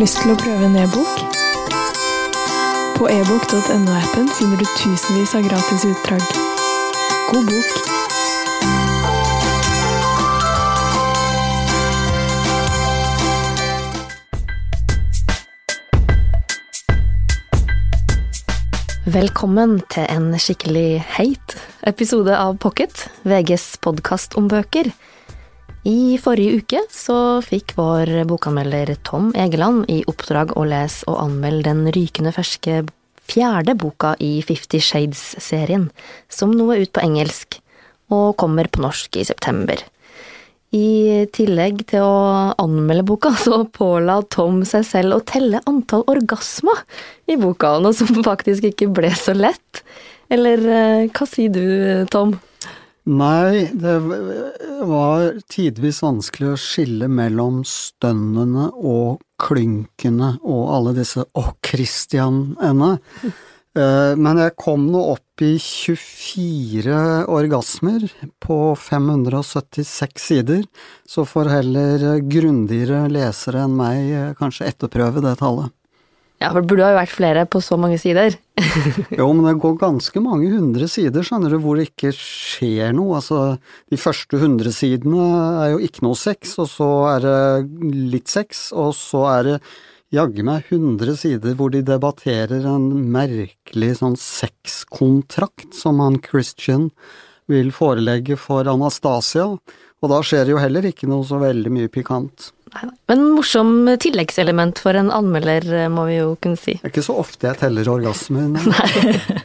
Lyst til å prøve en e-bok? På ebok.no-appen finner du tusenvis av gratis utdrag. God bok! Velkommen til en skikkelig heit episode av Pocket, VGs podkast om bøker. I forrige uke så fikk vår bokanmelder Tom Egeland i oppdrag å lese og anmelde den rykende ferske fjerde boka i Fifty Shades-serien, som nå er ut på engelsk og kommer på norsk i september. I tillegg til å anmelde boka, så påla Tom seg selv å telle antall orgasmer i boka, noe som faktisk ikke ble så lett. Eller eh, hva sier du, Tom? Nei, det var tidvis vanskelig å skille mellom stønnene og klynkene og alle disse å, Christian-ene. Eh, men jeg kom nå opp i 24 orgasmer på 576 sider, så får heller grundigere lesere enn meg eh, kanskje etterprøve det tallet. Ja, for det burde jo vært flere på så mange sider. jo, men det går ganske mange hundre sider, skjønner du, hvor det ikke skjer noe. Altså, de første hundre sidene er jo ikke noe sex, og så er det litt sex, og så er det jaggu meg 100 sider hvor de debatterer en merkelig sånn sexkontrakt som han Christian vil forelegge for Anastasia, og da skjer det jo heller ikke noe så veldig mye pikant. Men morsom tilleggselement for en anmelder, må vi jo kunne si. Det er ikke så ofte jeg teller orgasmer. Nei.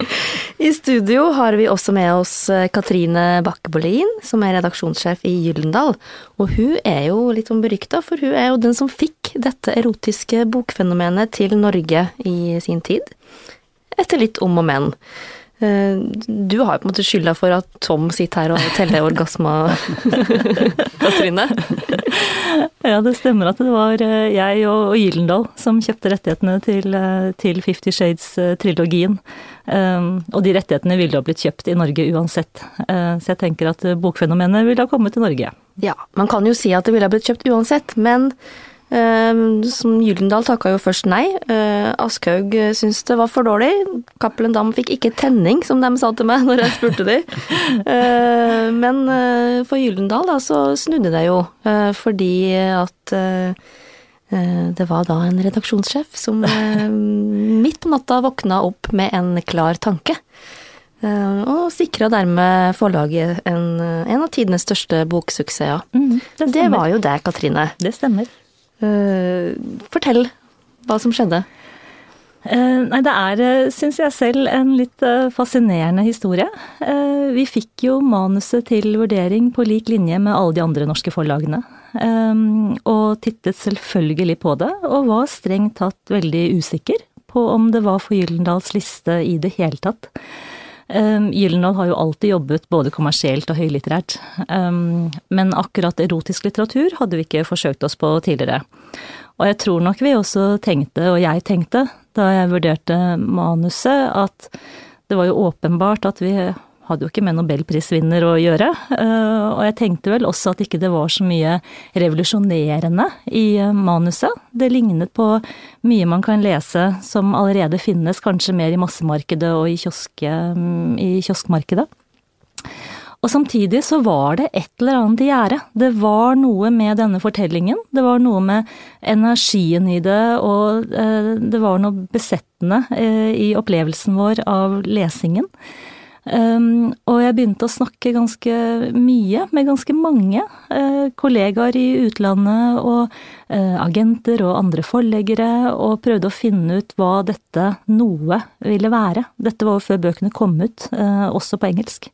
I studio har vi også med oss eh, Katrine Bakke-Bolin, som er redaksjonssjef i Gyllendal. Og hun er jo litt sånn berykta, for hun er jo den som fikk dette erotiske bokfenomenet til Norge i sin tid. Etter litt om og men. Eh, du har jo på en måte skylda for at Tom sitter her og teller Katrine. Ja, det stemmer at det var eh, jeg og Gyldendal som kjøpte rettighetene til, eh, til Fifty Shades-trilogien. Og de rettighetene ville ha blitt kjøpt i Norge uansett. Så jeg tenker at bokfenomenet ville ha kommet til Norge. Ja, man kan jo si at det ville ha blitt kjøpt uansett, men som Gyldendal takka jo først nei. Uh, Aschehoug syntes det var for dårlig. Cappelen Dam fikk ikke tenning, som de sa til meg når jeg spurte de. Uh, men for Gyldendal da, så snudde det jo, fordi at det var da en redaksjonssjef som midt på natta våkna opp med en klar tanke. Og sikra dermed forlaget en, en, av tidenes største boksuksesser. Mm, det, det var jo det, Katrine. Det stemmer. Eh, fortell hva som skjedde. Eh, nei, det er, eh, syns jeg selv, en litt fascinerende historie. Vi fikk jo manuset til vurdering på lik linje med alle de andre norske forlagene. Og tittet selvfølgelig på det, og var strengt tatt veldig usikker på om det var for Gyllendals liste i det hele tatt. Um, Gyldendal har jo alltid jobbet både kommersielt og høylitterært, um, men akkurat erotisk litteratur hadde vi ikke forsøkt oss på tidligere. Og jeg tror nok vi også tenkte, og jeg tenkte, da jeg vurderte manuset, at det var jo åpenbart at vi hadde jo ikke med nobelprisvinner å gjøre. Eh, og jeg tenkte vel også at ikke det var så mye revolusjonerende i eh, manuset. Det lignet på mye man kan lese som allerede finnes, kanskje mer i massemarkedet og i, kioske, mm, i kioskmarkedet. Og samtidig så var det et eller annet i gjære. Det var noe med denne fortellingen. Det var noe med energien i det, og eh, det var noe besettende i opplevelsen vår av lesingen. Um, og jeg begynte å snakke ganske mye med ganske mange uh, kollegaer i utlandet og uh, agenter og andre forleggere, og prøvde å finne ut hva dette noe ville være. Dette var jo før bøkene kom ut, uh, også på engelsk.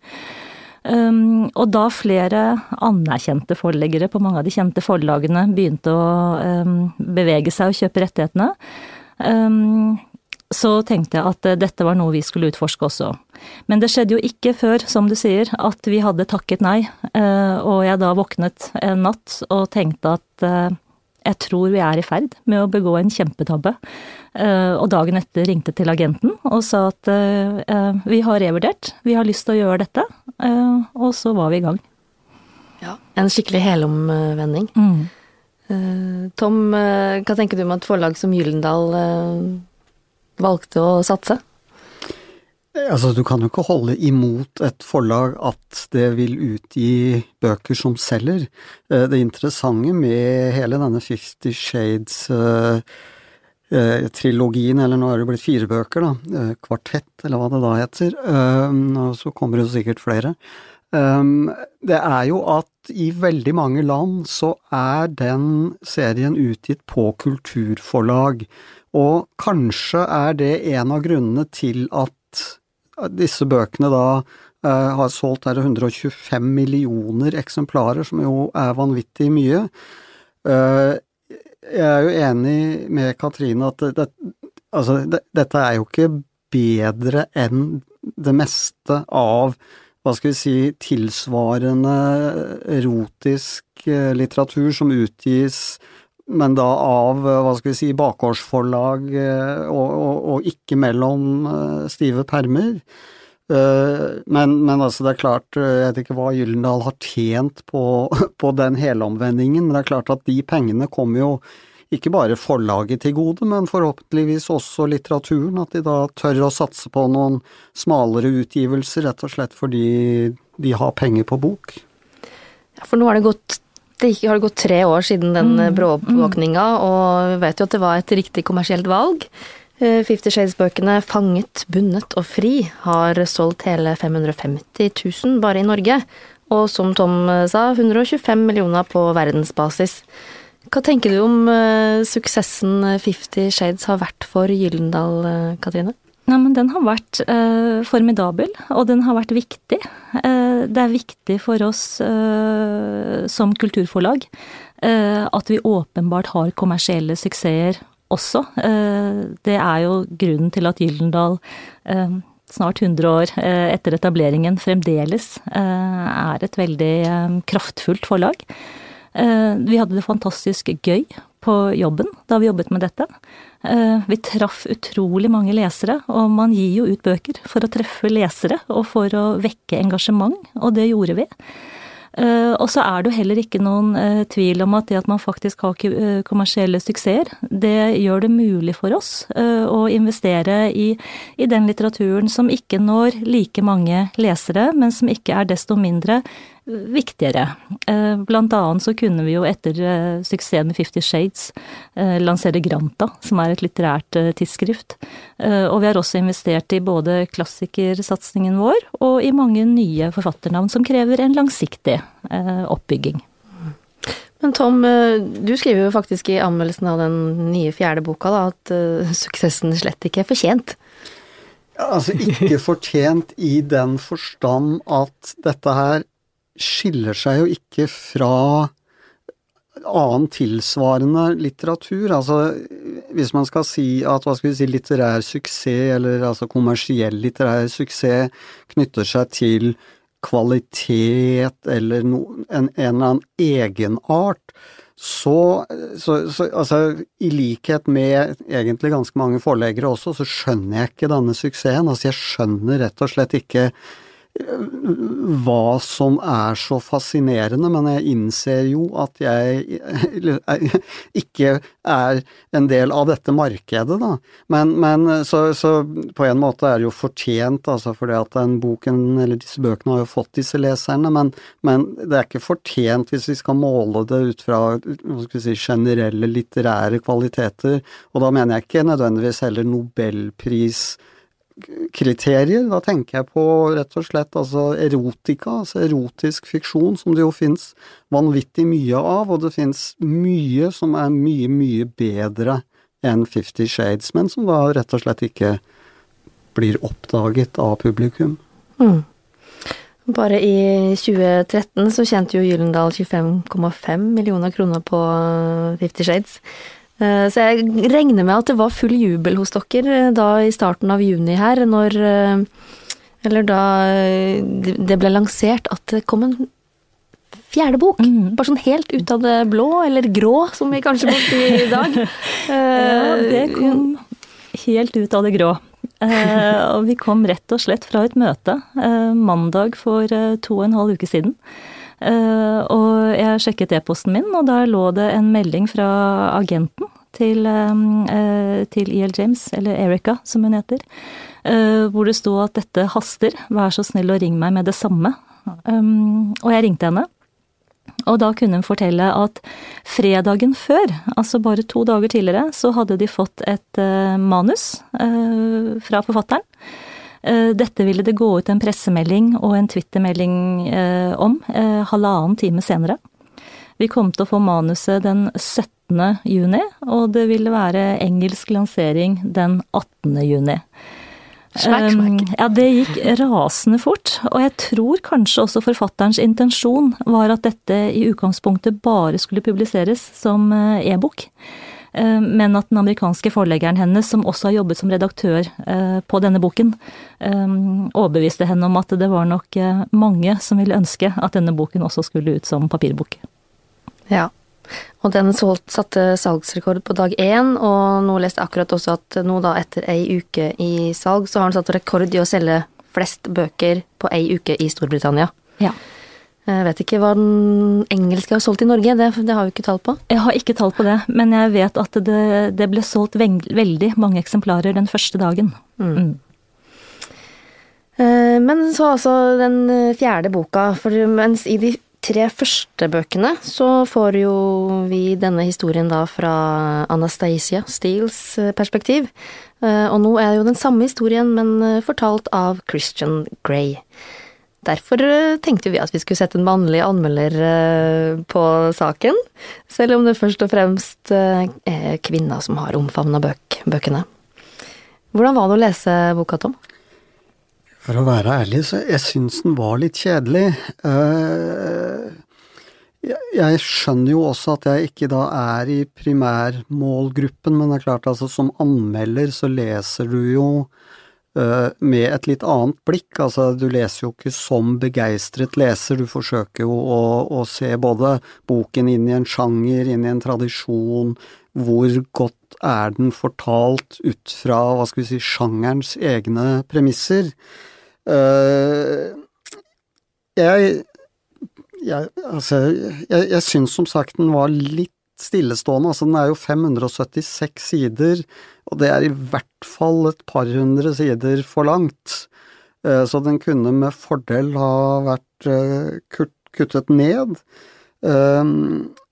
Um, og da flere anerkjente forleggere på mange av de kjente forlagene begynte å um, bevege seg og kjøpe rettighetene, um, så tenkte jeg at dette var noe vi skulle utforske også. Men det skjedde jo ikke før, som du sier, at vi hadde takket nei, eh, og jeg da våknet en natt og tenkte at eh, jeg tror vi er i ferd med å begå en kjempetabbe. Eh, og dagen etter ringte til agenten og sa at vi har revurdert, vi har lyst til å gjøre dette. Og så var vi i gang. Ja, En skikkelig helomvending. Mm. Tom, hva tenker du om at forlag som Gyllendal valgte å satse? Altså, du kan jo ikke holde imot et forlag at det vil utgi bøker som selger. Det interessante med hele denne Fifty Shades eh, trilogien, eller nå er det blitt fire bøker, da, eh, kvartett, eller hva det da heter, og så kommer det sikkert flere. Um, det er jo at i veldig mange land så er den serien utgitt på kulturforlag, og kanskje er det en av grunnene til at disse bøkene da uh, har solgt her 125 millioner eksemplarer, som jo er vanvittig mye. Uh, jeg er jo enig med Katrine at det, altså, det, dette er jo ikke bedre enn det meste av hva skal vi si, tilsvarende erotisk eh, litteratur som utgis, men da av, hva skal vi si, bakgårdsforlag eh, og, og, og ikke mellom eh, stive permer. Men, men, altså, det er klart, jeg vet ikke hva Gyllendal har tjent på, på den helomvendingen, men det er klart at de pengene kommer jo ikke bare forlaget til gode, men forhåpentligvis også litteraturen, at de da tør å satse på noen smalere utgivelser, rett og slett fordi de har penger på bok. Ja, for nå har det gått det har gått tre år siden den mm, bråoppvåkninga, mm. og vi vet jo at det var et riktig kommersielt valg. Eh, Fifty Shades-bøkene Fanget, bundet og fri har solgt hele 550 000 bare i Norge, og som Tom sa, 125 millioner på verdensbasis. Hva tenker du om uh, suksessen Fifty Shades har vært for Gyllendal, uh, Katrine? Men Den har vært uh, formidabel, og den har vært viktig. Det er viktig for oss som kulturforlag at vi åpenbart har kommersielle suksesser også. det er jo grunnen til at Gyllendal snart 100 år etter etableringen fremdeles er et veldig kraftfullt forlag. Eh, vi hadde det fantastisk gøy på jobben da vi jobbet med dette. Eh, vi traff utrolig mange lesere, og man gir jo ut bøker for å treffe lesere og for å vekke engasjement, og det gjorde vi. Uh, og så er det jo heller ikke noen tvil om at det at man faktisk har kommersielle suksesser, det gjør det mulig for oss å investere i, i, den litteraturen som ikke når like mange lesere, men som ikke er desto mindre viktigere. Eh, blant annet så kunne vi jo etter eh, suksessen med Fifty Shades eh, lansere Granta, som er et litterært tidsskrift. Og vi har også investert i både klassikersatsingen vår og i mange nye forfatternavn som krever en langsiktig oppbygging. Men Tom, du skriver jo faktisk i anmeldelsen av den nye fjerde boka da, at suksessen slett ikke er fortjent. Altså ikke fortjent i den forstand at dette her skiller seg jo ikke fra annen tilsvarende litteratur. Altså, hvis man skal si at hva skal vi si, litterær suksess, eller altså kommersiell litterær suksess, knytter seg til kvalitet eller no, en, en, eller annen egenart, så, så, så, altså, i likhet med egentlig ganske mange forleggere også, så skjønner jeg ikke denne suksessen. Altså, jeg skjønner rett og slett ikke hva som er så fascinerende, men jeg innser jo at jeg ikke er en del av dette markedet, da. Men, men så, så, på en måte er det jo fortjent, altså fordi at den boken, eller disse bøkene har jo fått disse leserne, men, men det er ikke fortjent hvis vi skal måle det ut fra si, generelle litterære kvaliteter, og da mener jeg ikke nødvendigvis heller nobelpris kriterier. Da tenker jeg på rett og slett altså erotika, altså erotisk fiksjon, som det jo fins vanvittig mye av, og det fins mye som er mye, mye bedre enn Fifty Shades, men som da rett og slett ikke blir oppdaget av publikum. Mm. Bare i 2013 så tjente jo Gyllendal 25,5 millioner kroner på Fifty Shades. Eh, så jeg regner med at det var full jubel hos dere eh, da i starten av juni her, når eh, Eller da det ble lansert at det kom en fjerde bok. Mm. Bare sånn helt ut av det blå, eller grå, som vi kanskje må si i dag. ja, det kom helt ut av det grå. og vi kom rett og slett fra et møte mandag for to og en halv uke siden. Uh, og jeg sjekket e-posten min, og der lå det en melding fra agenten til, um, uh, til E.L. James, eller Erica som hun heter, hvor det sto at dette haster, vær så snill å ringe meg med det samme. Og jeg ringte henne. Og da kunne hun fortelle at fredagen før, altså bare to dager tidligere, så hadde de fått et manus fra forfatteren Eh, dette ville det gå ut en pressemelding og en twittermelding eh, om eh, halvannen time senere. Vi kom til å få manuset den 17. juni, og det ville være engelsk lansering den 18. juni. Smack, smack. Ja, det gikk rasende fort, og jeg tror kanskje også forfatterens intensjon var at dette i utgangspunktet bare skulle publiseres som e-bok. Eh, men at den amerikanske forleggeren hennes, som også har jobbet som redaktør eh, på denne boken, eh, overbeviste henne om at det var nok mange som ville ønske at denne boken også skulle ut som papirbok. Ja, og den satte salgsrekord på dag én, og nå leste jeg akkurat også at nå da etter ei uke i salg, så har den satt rekord i å selge flest bøker på ei uke i Storbritannia. Ja. Jeg vet ikke hva den engelske har solgt i Norge, det, det, har vi ikke tall på. Jeg har ikke tall på det, men jeg vet at det, det ble solgt veldig mange eksemplarer den første dagen. Mm. Mm. Eh, men så altså den fjerde boka, for mens i de tre første bøkene så får jo vi denne historien da fra Anastasia Steels eh, perspektiv. Eh, og nå er det jo den samme historien, men fortalt av Christian Grey. Derfor eh, tenkte vi at vi skulle sette en mannlig anmelder eh, på saken, selv om det først og fremst eh, er kvinna som har omfavna bøk, bøkene. Hvordan var det å lese boka, Tom? For å være ærlig, så jeg syns den var litt kjedelig. Jeg skjønner jo også at jeg ikke da er i primærmålgruppen, men det er klart, altså som anmelder så leser du jo med et litt annet blikk. Altså, du leser jo ikke som begeistret leser, du forsøker jo å, å, se både boken inn i en sjanger, inn i en tradisjon, hvor godt er den fortalt ut fra, hva skal vi si, sjangerens egne premisser. Uh, jeg, jeg, altså, jeg, jeg syns som sagt den var litt stillestående. Altså, den er jo 576 sider, og det er i hvert fall et par hundre sider for langt. Eh, så den kunne med fordel ha vært eh, kuttet ned. Eh,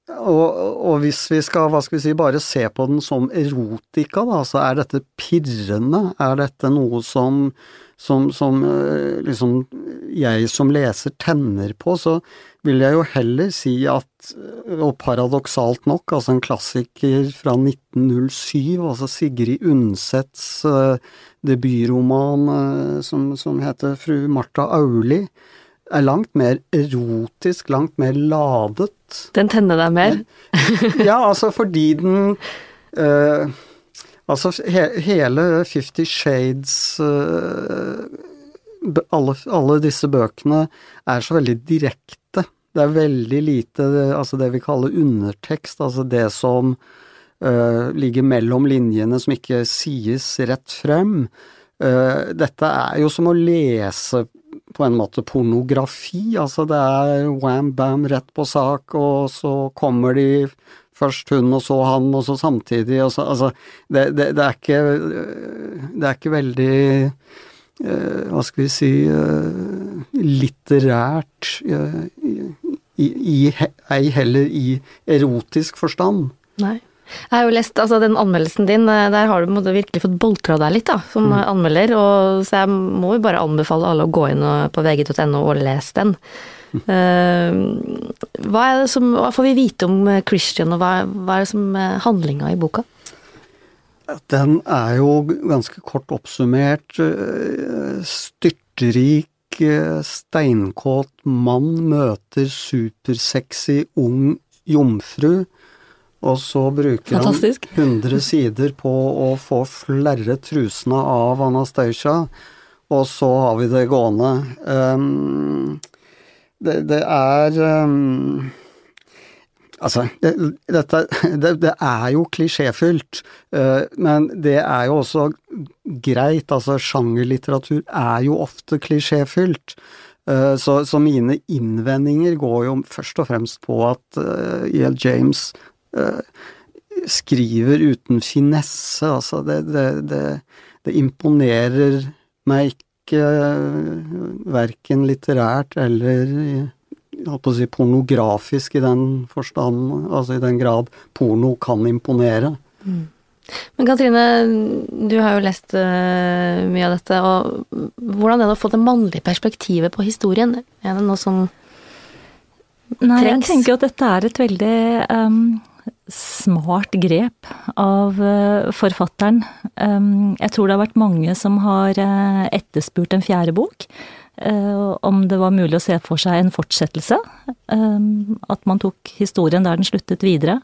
og, og, hvis vi skal, hva skal vi si, bare se på den som erotika, da, så er dette pirrende? Er dette noe som, som, som liksom jeg som leser tenner på? Så vil jeg jo heller si at, og paradoksalt nok, altså en klassiker fra 1907, altså Sigrid Undsets uh, debutroman uh, som, som, heter Fru Martha Auli, er langt mer erotisk, langt mer ladet. Den tenner deg mer? ja, altså fordi den uh, Altså he, hele Fifty Shades alle, alle, disse bøkene er så veldig direkte det er veldig lite altså det vi kaller undertekst, altså det som uh, ligger mellom linjene som ikke sies rett frem. Uh, dette er jo som å lese på en måte pornografi, altså det er wham bam rett på sak, og så kommer de først hun og så han, og så samtidig, og så Altså, det, det, det er ikke Det er ikke veldig Eh, hva skal vi si litterært i, i, ei heller i erotisk forstand. Nei. Jeg har jo lest altså den anmeldelsen din, der har du virkelig fått boltra deg litt da, som mm. anmelder, og, så jeg må jo bare anbefale alle å gå inn på vg.no og lese den. Mm. Uh, hva, er det som, hva får vi vite om Christian, og hva, hva er det som er handlinga i boka? Den er jo ganske kort oppsummert eh, styrtrik, eh, steinkåt mann møter supersexy ung jomfru, og så bruker Fantastisk. han 100 sider på å få flerre trusene av Anastacia, og så har vi det gående. Um, det, det, er um, Altså, det, dette, det, det, er jo klisjéfylt, uh, men det er jo også greit. Altså, sjangerlitteratur er jo ofte klisjéfylt. Eh, så, så, mine innvendinger går jo først og fremst på at E.L. James skriver uten finesse, altså det, det imponerer meg ikke verken litterært eller holdt på å si, pornografisk i den forstand, altså i den grad porno kan imponere. Mm. Men Katrine, du har jo lest uh, mye av dette, og hvordan er det å få det mannlige perspektivet på historien? Er det noe som Nei, trengs? Jeg tenker at dette er et veldig um, smart grep av uh, forfatteren. Um, jeg tror det har vært mange som har uh, etterspurt en fjerde bok. Eh, om det var mulig å se for seg en fortsettelse. Eh, at man tok historien der den sluttet videre.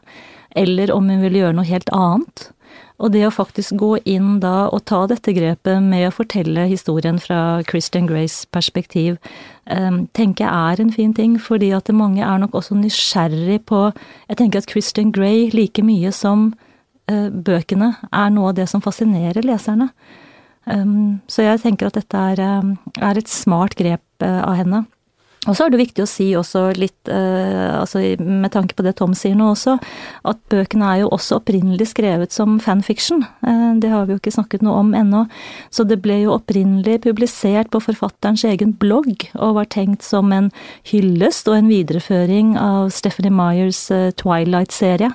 Eller om hun ville gjøre noe helt annet. Og det å faktisk gå inn da og ta dette grepet med å fortelle historien fra Christian Grays perspektiv, eh, tenker jeg er en fin ting, fordi at mange er nok også nysgjerrig på Jeg tenker at Christian Grey like mye som bøkene er noe av det som fascinerer leserne. Så jeg tenker at dette er, er et smart grep uh, av henne. Og så er det viktig å si også litt, uh, altså med tanke på det Tom sier nå også, at bøkene er jo også opprinnelig skrevet som fanfiction. Uh, det har vi jo ikke snakket noe om ennå. Så det ble jo opprinnelig publisert på forfatterens egen blogg, og var tenkt som en hyllest og en videreføring av Stephanie Myers Twilight-serie.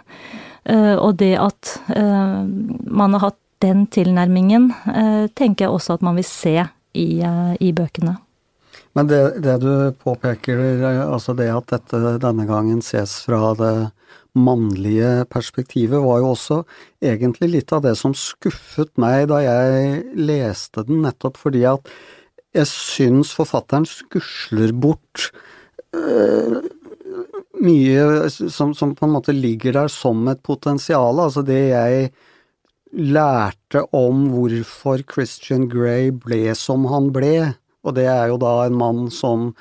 Og det at man har hatt den tilnærmingen eh, tenker jeg også at man vil se i, eh, i bøkene. Men det, det, du påpeker, altså det at dette denne gangen ses fra det mannlige perspektivet, var jo også egentlig litt av det som skuffet meg da jeg leste den, nettopp fordi at jeg syns forfatteren skusler bort øh, mye som, som, på en måte ligger der som et potensial. Altså det jeg lærte om hvorfor Christian Grey ble som han ble, og det er jo da en mann som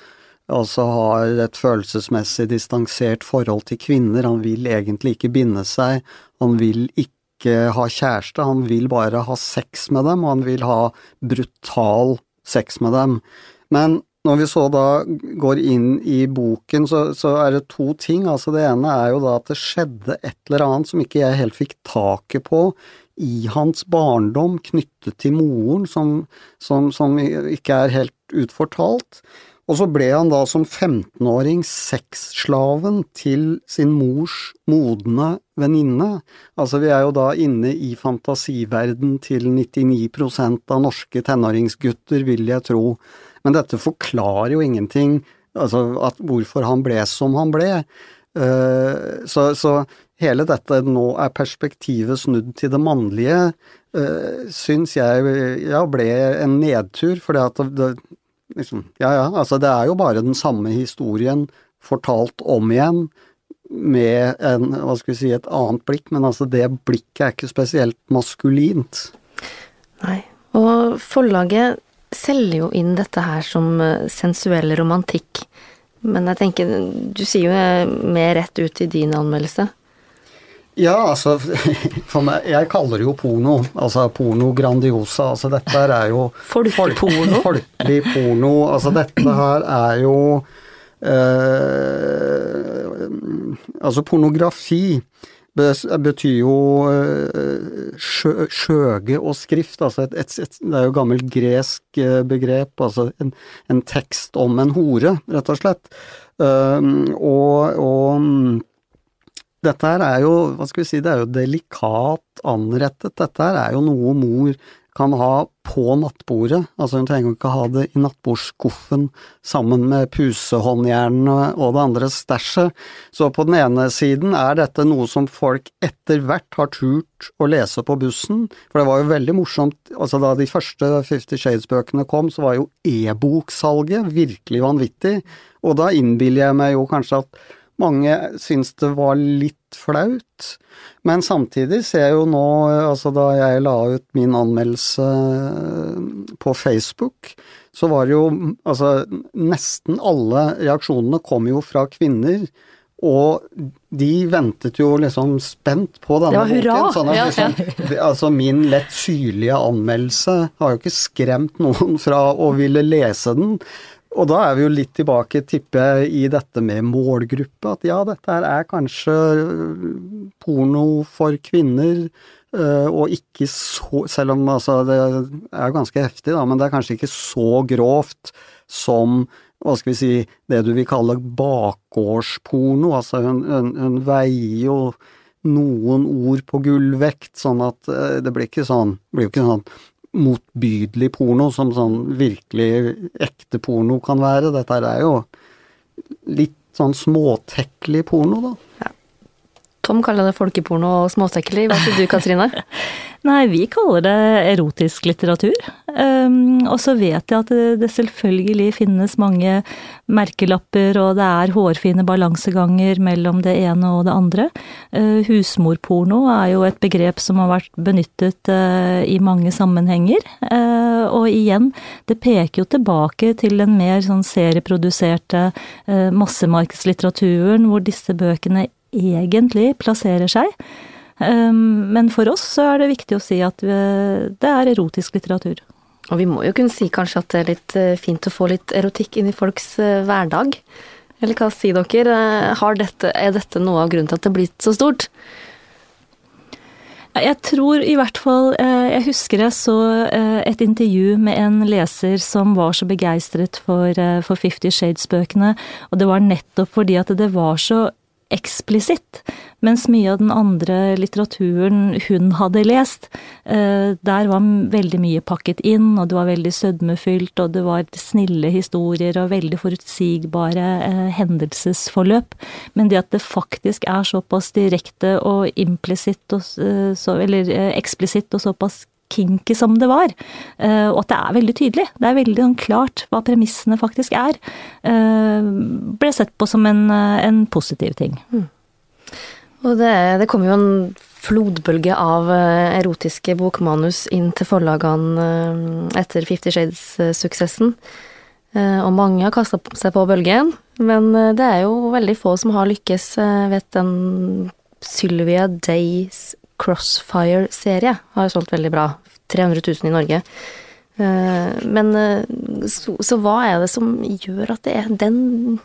altså har et følelsesmessig distansert forhold til kvinner, han vil egentlig ikke binde seg, han vil ikke ha kjæreste, han vil bare ha sex med dem, og han vil ha brutal sex med dem. Men når vi så da går inn i boken, så, så, er det to ting. Altså det ene er jo da at det skjedde et eller annet som ikke jeg helt fikk taket på i hans barndom knyttet til moren, som, som, som ikke er helt utfortalt. Og så ble han da som 15-åring sexslaven til sin mors modne venninne. Altså vi er jo da inne i fantasiverden til 99% av norske tenåringsgutter, vil jeg tro. Men dette forklarer jo ingenting, altså hvorfor han ble som han ble. Uh, så, så, hele dette nå er perspektivet snudd til det mannlige, uh, syns jeg ja, ble en nedtur, for det det, liksom, Ja ja, altså det er jo bare den samme historien fortalt om igjen med en, hva skal vi si, et annet blikk, men altså det blikket er ikke spesielt maskulint. Nei, og forlaget selger jo inn dette her som eh, sensuell romantikk, men jeg tenker, du sier jo mer rett ut i din anmeldelse. Ja, altså for meg, Jeg kaller det jo porno. Altså porno grandiosa. Altså dette er jo Folkeporno? Folkelig porno. Altså dette her er jo eh, Altså pornografi betyr jo eh, sjø, skjøge og skrift, altså et, et, et, det er jo gammelt gresk eh, begrep, altså en, en, tekst om en hore, rett og slett. Um, og, og dette her er jo, hva skal vi si, det er jo delikat anrettet. Dette her er jo noe mor kan ha på nattbordet. Altså hun trenger ikke ha det i nattbordskuffen sammen med pusehåndjernene og det andre stæsjet. Så på den ene siden er dette noe som folk etter hvert har turt å lese på bussen. For det var jo veldig morsomt, altså da de første Fifty Shades-bøkene kom, så var jo e-boksalget virkelig vanvittig. Og da innbiller jeg meg jo kanskje at mange syns det var litt flaut, men samtidig ser jeg jo nå, altså da jeg la ut min anmeldelse på Facebook, så var det jo altså nesten alle reaksjonene kom jo fra kvinner. Og de ventet jo liksom spent på denne boken. Det var hurra! Sånn at liksom, altså min lett syrlige anmeldelse har jo ikke skremt noen fra å ville lese den. Og da er vi jo litt tilbake, tipper jeg, i dette med målgruppe. At ja, dette her er kanskje porno for kvinner, eh, og ikke så Selv om altså, det er ganske heftig, da, men det er kanskje ikke så grovt som hva skal vi si, det du vil kalle bakgårdsporno. Altså hun, hun, hun veier jo noen ord på gullvekt, sånn at eh, det blir ikke sånn, blir jo ikke sånn motbydelig porno som sånn virkelig ekte porno kan være. Dette er jo litt sånn småtekkelig porno, da. Tom kaller det folkeporno og småtekkelig. Hva sier du, Katrine? Nei, vi kaller det erotisk litteratur. Um, og så vet jeg at det, det, selvfølgelig finnes mange merkelapper, og det er hårfine balanseganger mellom det ene og det andre. Uh, husmorporno er jo et begrep som har vært benyttet uh, i mange sammenhenger. Uh, og igjen, det peker jo tilbake til den mer sånn serieproduserte massemarkedslitteraturen, hvor disse bøkene egentlig plasserer seg. Um, men for oss så er det viktig å si at det er erotisk litteratur. Og vi må jo kunne si kanskje at det er litt eh, fint å få litt erotikk inn i folks eh, hverdag. Eller hva sier dere? Eh, dette, er dette noe av grunnen til at det er blitt så stort? Jeg tror i hvert fall Jeg husker jeg så et intervju med en leser som var så begeistret for, for Fifty Shades-bøkene, og det var nettopp fordi at det var så eksplisitt. Mens mye av den andre litteraturen hun hadde lest, eh, der var veldig mye pakket inn, og det var veldig sødmefylt, og det var snille historier og veldig forutsigbare eh, hendelsesforløp. Men det at det faktisk er såpass direkte og implisitt, eh, eller eksplisitt og såpass kinky som det var. Eh, og at det er veldig tydelig. Det er veldig sånn klart hva premissene faktisk er. Eh, ble sett på som en, eh, en positiv ting. Mm. Og det, det kommer jo en flodbølge av erotiske bokmanus inn til forlagene etter Fifty Shades-suksessen. Og mange har kasta seg på bølgen, men det er jo veldig få som har lykkes. Vet den Sylvia Days Crossfire-serie har solgt veldig bra. 300 000 i Norge. Eh, men eh, så, så, hva er det som gjør at det er den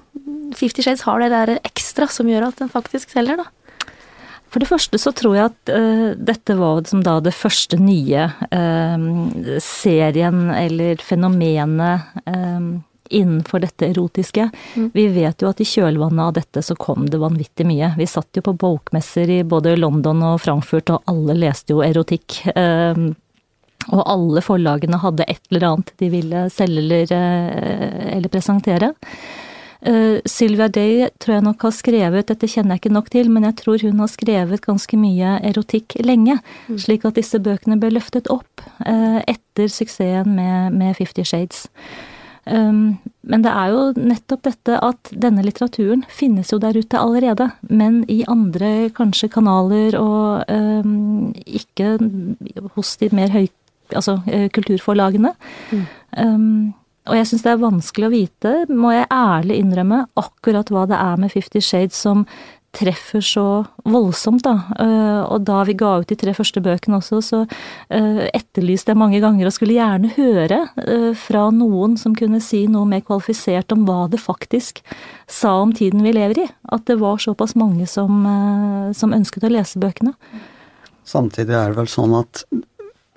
Fifty Shades har det der ekstra som gjør at den faktisk selger, da? For det første så tror jeg at uh, dette var som da det første nye uh, serien eller fenomenet uh, innenfor dette erotiske. Mm. Vi vet jo at i kjølvannet av dette så kom det vanvittig mye. Vi satt jo på bokmesser i både London og Frankfurt, og alle leste jo erotikk. Um, og alle forlagene hadde et eller annet de ville selge eller, uh, eller presentere. Uh, Sylvia Day tror jeg nok har skrevet, dette kjenner jeg ikke nok til, men jeg tror hun har skrevet ganske mye erotikk lenge. Mm. Slik at disse bøkene ble løftet opp uh, etter suksessen med, med Fifty Shades. Um, men det er jo nettopp dette at denne litteraturen finnes jo der ute allerede, men i andre kanskje kanaler og um, ikke hos de mer høy... Altså eh, kulturforlagene. Mm. Um, og jeg syns det er vanskelig å vite, må jeg ærlig innrømme, akkurat hva det er med Fifty Shades som treffer så voldsomt, da. Eh, og da vi ga ut de tre første bøkene også, så eh, etterlyste jeg mange ganger og skulle gjerne høre eh, fra noen som kunne si noe mer kvalifisert om hva det faktisk sa om tiden vi lever i. At det var såpass mange som, som ønsket å lese bøkene. Samtidig er det vel sånn at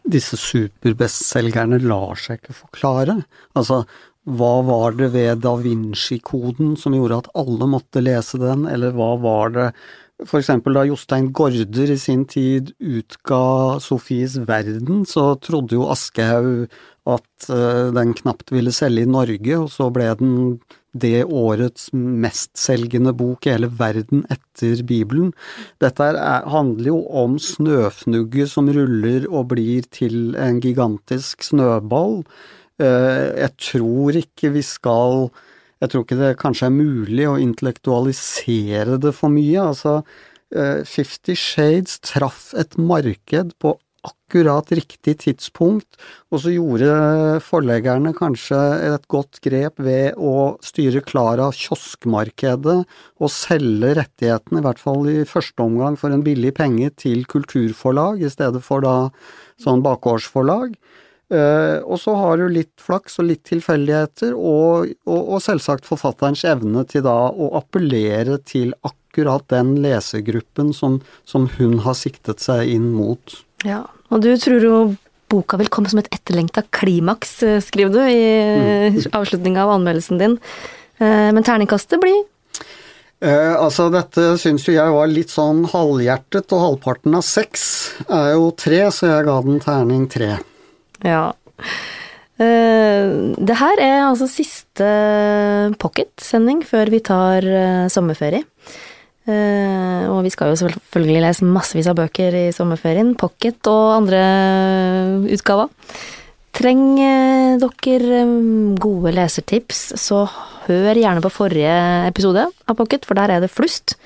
disse superbestselgerne lar seg ikke forklare. Altså, hva var det ved da Vinci-koden som gjorde at alle måtte lese den, eller hva var det for eksempel da Jostein Gaarder i sin tid utga Sofies verden, så trodde jo Aschehoug at uh, den knapt ville selge i Norge, og så ble den det årets mestselgende bok i hele verden etter Bibelen. Dette er, handler jo om snøfnugget som ruller og blir til en gigantisk snøball. Eh, jeg tror ikke vi skal Jeg tror ikke det kanskje er mulig å intellektualisere det for mye. Altså, eh, Fifty Shades traff et marked på akkurat riktig tidspunkt, og så gjorde forleggerne kanskje et godt grep ved å styre klar av kioskmarkedet og selge rettighetene, i hvert fall i første omgang for en billig penge, til kulturforlag i stedet for da sånn bakgårdsforlag. Uh, og så har du litt flaks og litt tilfeldigheter, og, og, og, selvsagt forfatterens evne til da å appellere til akkurat den lesergruppen som, som hun har siktet seg inn mot. Ja, og du tror jo boka vil komme som et etterlengta klimaks, eh, skriver du i mm. avslutninga av anmeldelsen din. Uh, men terningkastet blir Eh, altså, dette syns jo jeg var litt sånn halvhjertet, og halvparten av seks er jo tre, så jeg ga den terning tre. Ja. Eh, det her er altså siste pocket-sending før vi tar eh, sommerferie. Uh, og vi skal jo selvfølgelig lese massevis av bøker i sommerferien. Pocket og andre utgaver. Trenger dere gode lesertips, så hør gjerne på forrige episode av Pocket, for der er det flust.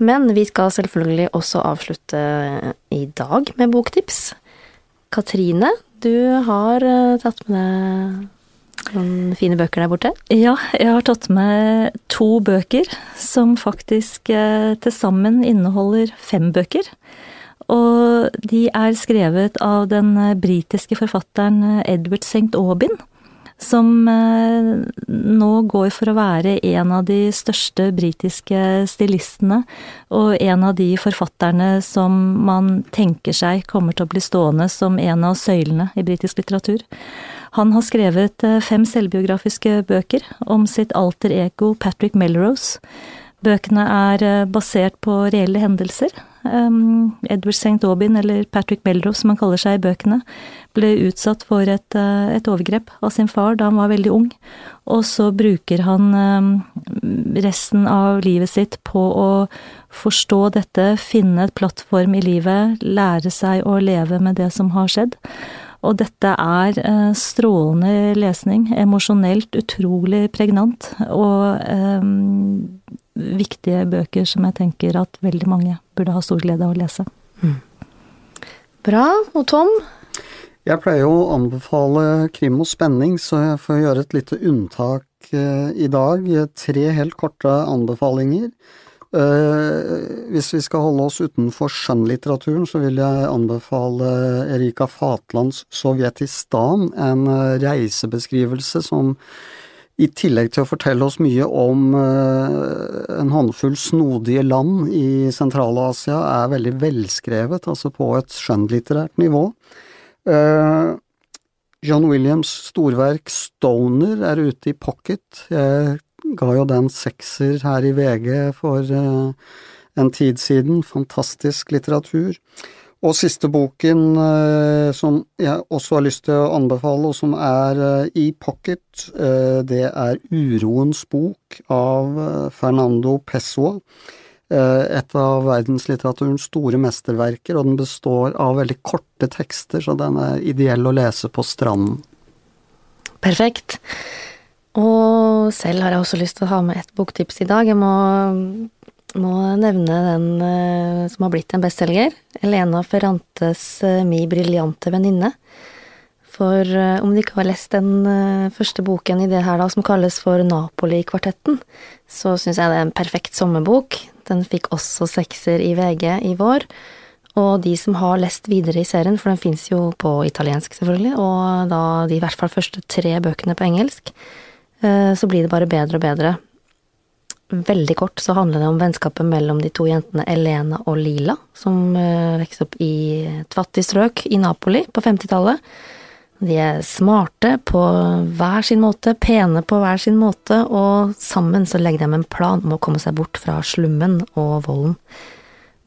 Men vi skal selvfølgelig også avslutte i dag med boktips. Katrine, du har eh, tatt med deg noen fine bøker der borte? Ja, jeg har tatt med to bøker som faktisk eh, til sammen inneholder fem bøker. Og de er skrevet av den eh, britiske forfatteren Edward St. Aubin som eh, nå går for å være en av de største britiske stilistene, og en av de forfatterne som man tenker seg kommer til å bli stående som en av søylene i britisk litteratur. Han har skrevet eh, fem selvbiografiske bøker om sitt alter ego Patrick Melrose. Bøkene er eh, basert på reelle hendelser. Um, Edward St. Aubin, eller Patrick Melrose som han kaller seg i bøkene, ble utsatt for et, eh, et, overgrep av sin far da han var veldig ung. Og så bruker han eh, resten av livet sitt på å forstå dette, finne et plattform i livet, lære seg å leve med det som har skjedd. Og dette er eh, strålende lesning, emosjonelt utrolig pregnant, og eh, viktige bøker som jeg tenker at veldig mange burde ha stor glede av å lese. Mm. Bra. Og Tom, jeg pleier jo å anbefale krim og spenning, så jeg får gjøre et lite unntak uh, i dag. Tre helt korte anbefalinger. Uh, hvis vi skal holde oss utenfor skjønnlitteraturen, så vil jeg anbefale Erika Fatlands Sovjetistan, en uh, reisebeskrivelse som i tillegg til å fortelle oss mye om en håndfull snodige land i Sentral-Asia, er veldig velskrevet, altså på et skjønnlitterært nivå. Uh, John Williams' storverk 'Stoner' er ute i pocket. Jeg ga jo den sekser her i VG for uh, en tid siden. Fantastisk litteratur. Og siste boken uh, som jeg også har lyst til å anbefale, og som er i pocket, det er Uroens bok av Fernando Pessoa. Eh, et av verdenslitteraturens store mesterverker, og den består av veldig korte tekster, så den er ideell å lese på stranden. Perfekt. Og selv har jeg også lyst til å ha med et boktips i dag. Jeg må, må nevne den uh, som har blitt en bestselger. Elena Ferrantes uh, Mi briljante venninne. For uh, om du ikke har lest den første boken i det her da, som kalles for Napoli-kvartetten, så syns jeg det er en perfekt sommerbok. Den fikk også sekser i VG i vår. Og de som har lest videre i serien, for den fins jo på italiensk, selvfølgelig, og da de i hvert fall første tre bøkene på engelsk, så blir det bare bedre og bedre. Veldig kort så handler det om vennskapet mellom de to jentene Elena og Lila, som eh, vokste opp i et fattig strøk i Napoli på 50-tallet. De er smarte på hver sin måte, pene på hver sin måte, og sammen så legger de en plan om å komme seg bort fra slummen og volden.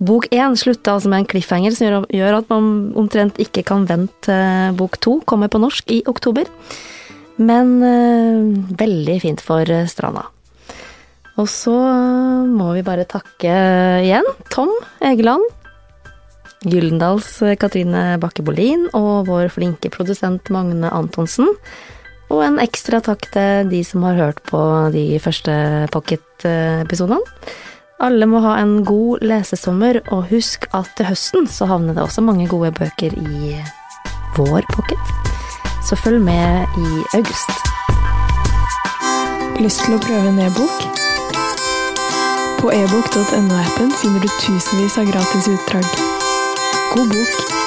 Bok én slutta altså med en cliffhanger som gjør at man omtrent ikke kan vente bok to kommer på norsk i oktober. Men øh, veldig fint for stranda. Og så må vi bare takke igjen Tom Egeland Gyldendals eh, Katrine Bakke Bolin og vår flinke produsent Magne Antonsen. Og en ekstra takk til de som har hørt på de første Pocket-episodene. Alle må ha en god lesesommer, og husk at til høsten så havner det også mange gode bøker i vår pocket. Så følg med i august. Lyst til å prøve en e-bok? På ebook.no-appen finner du tusenvis av gratis utdrag. God bok.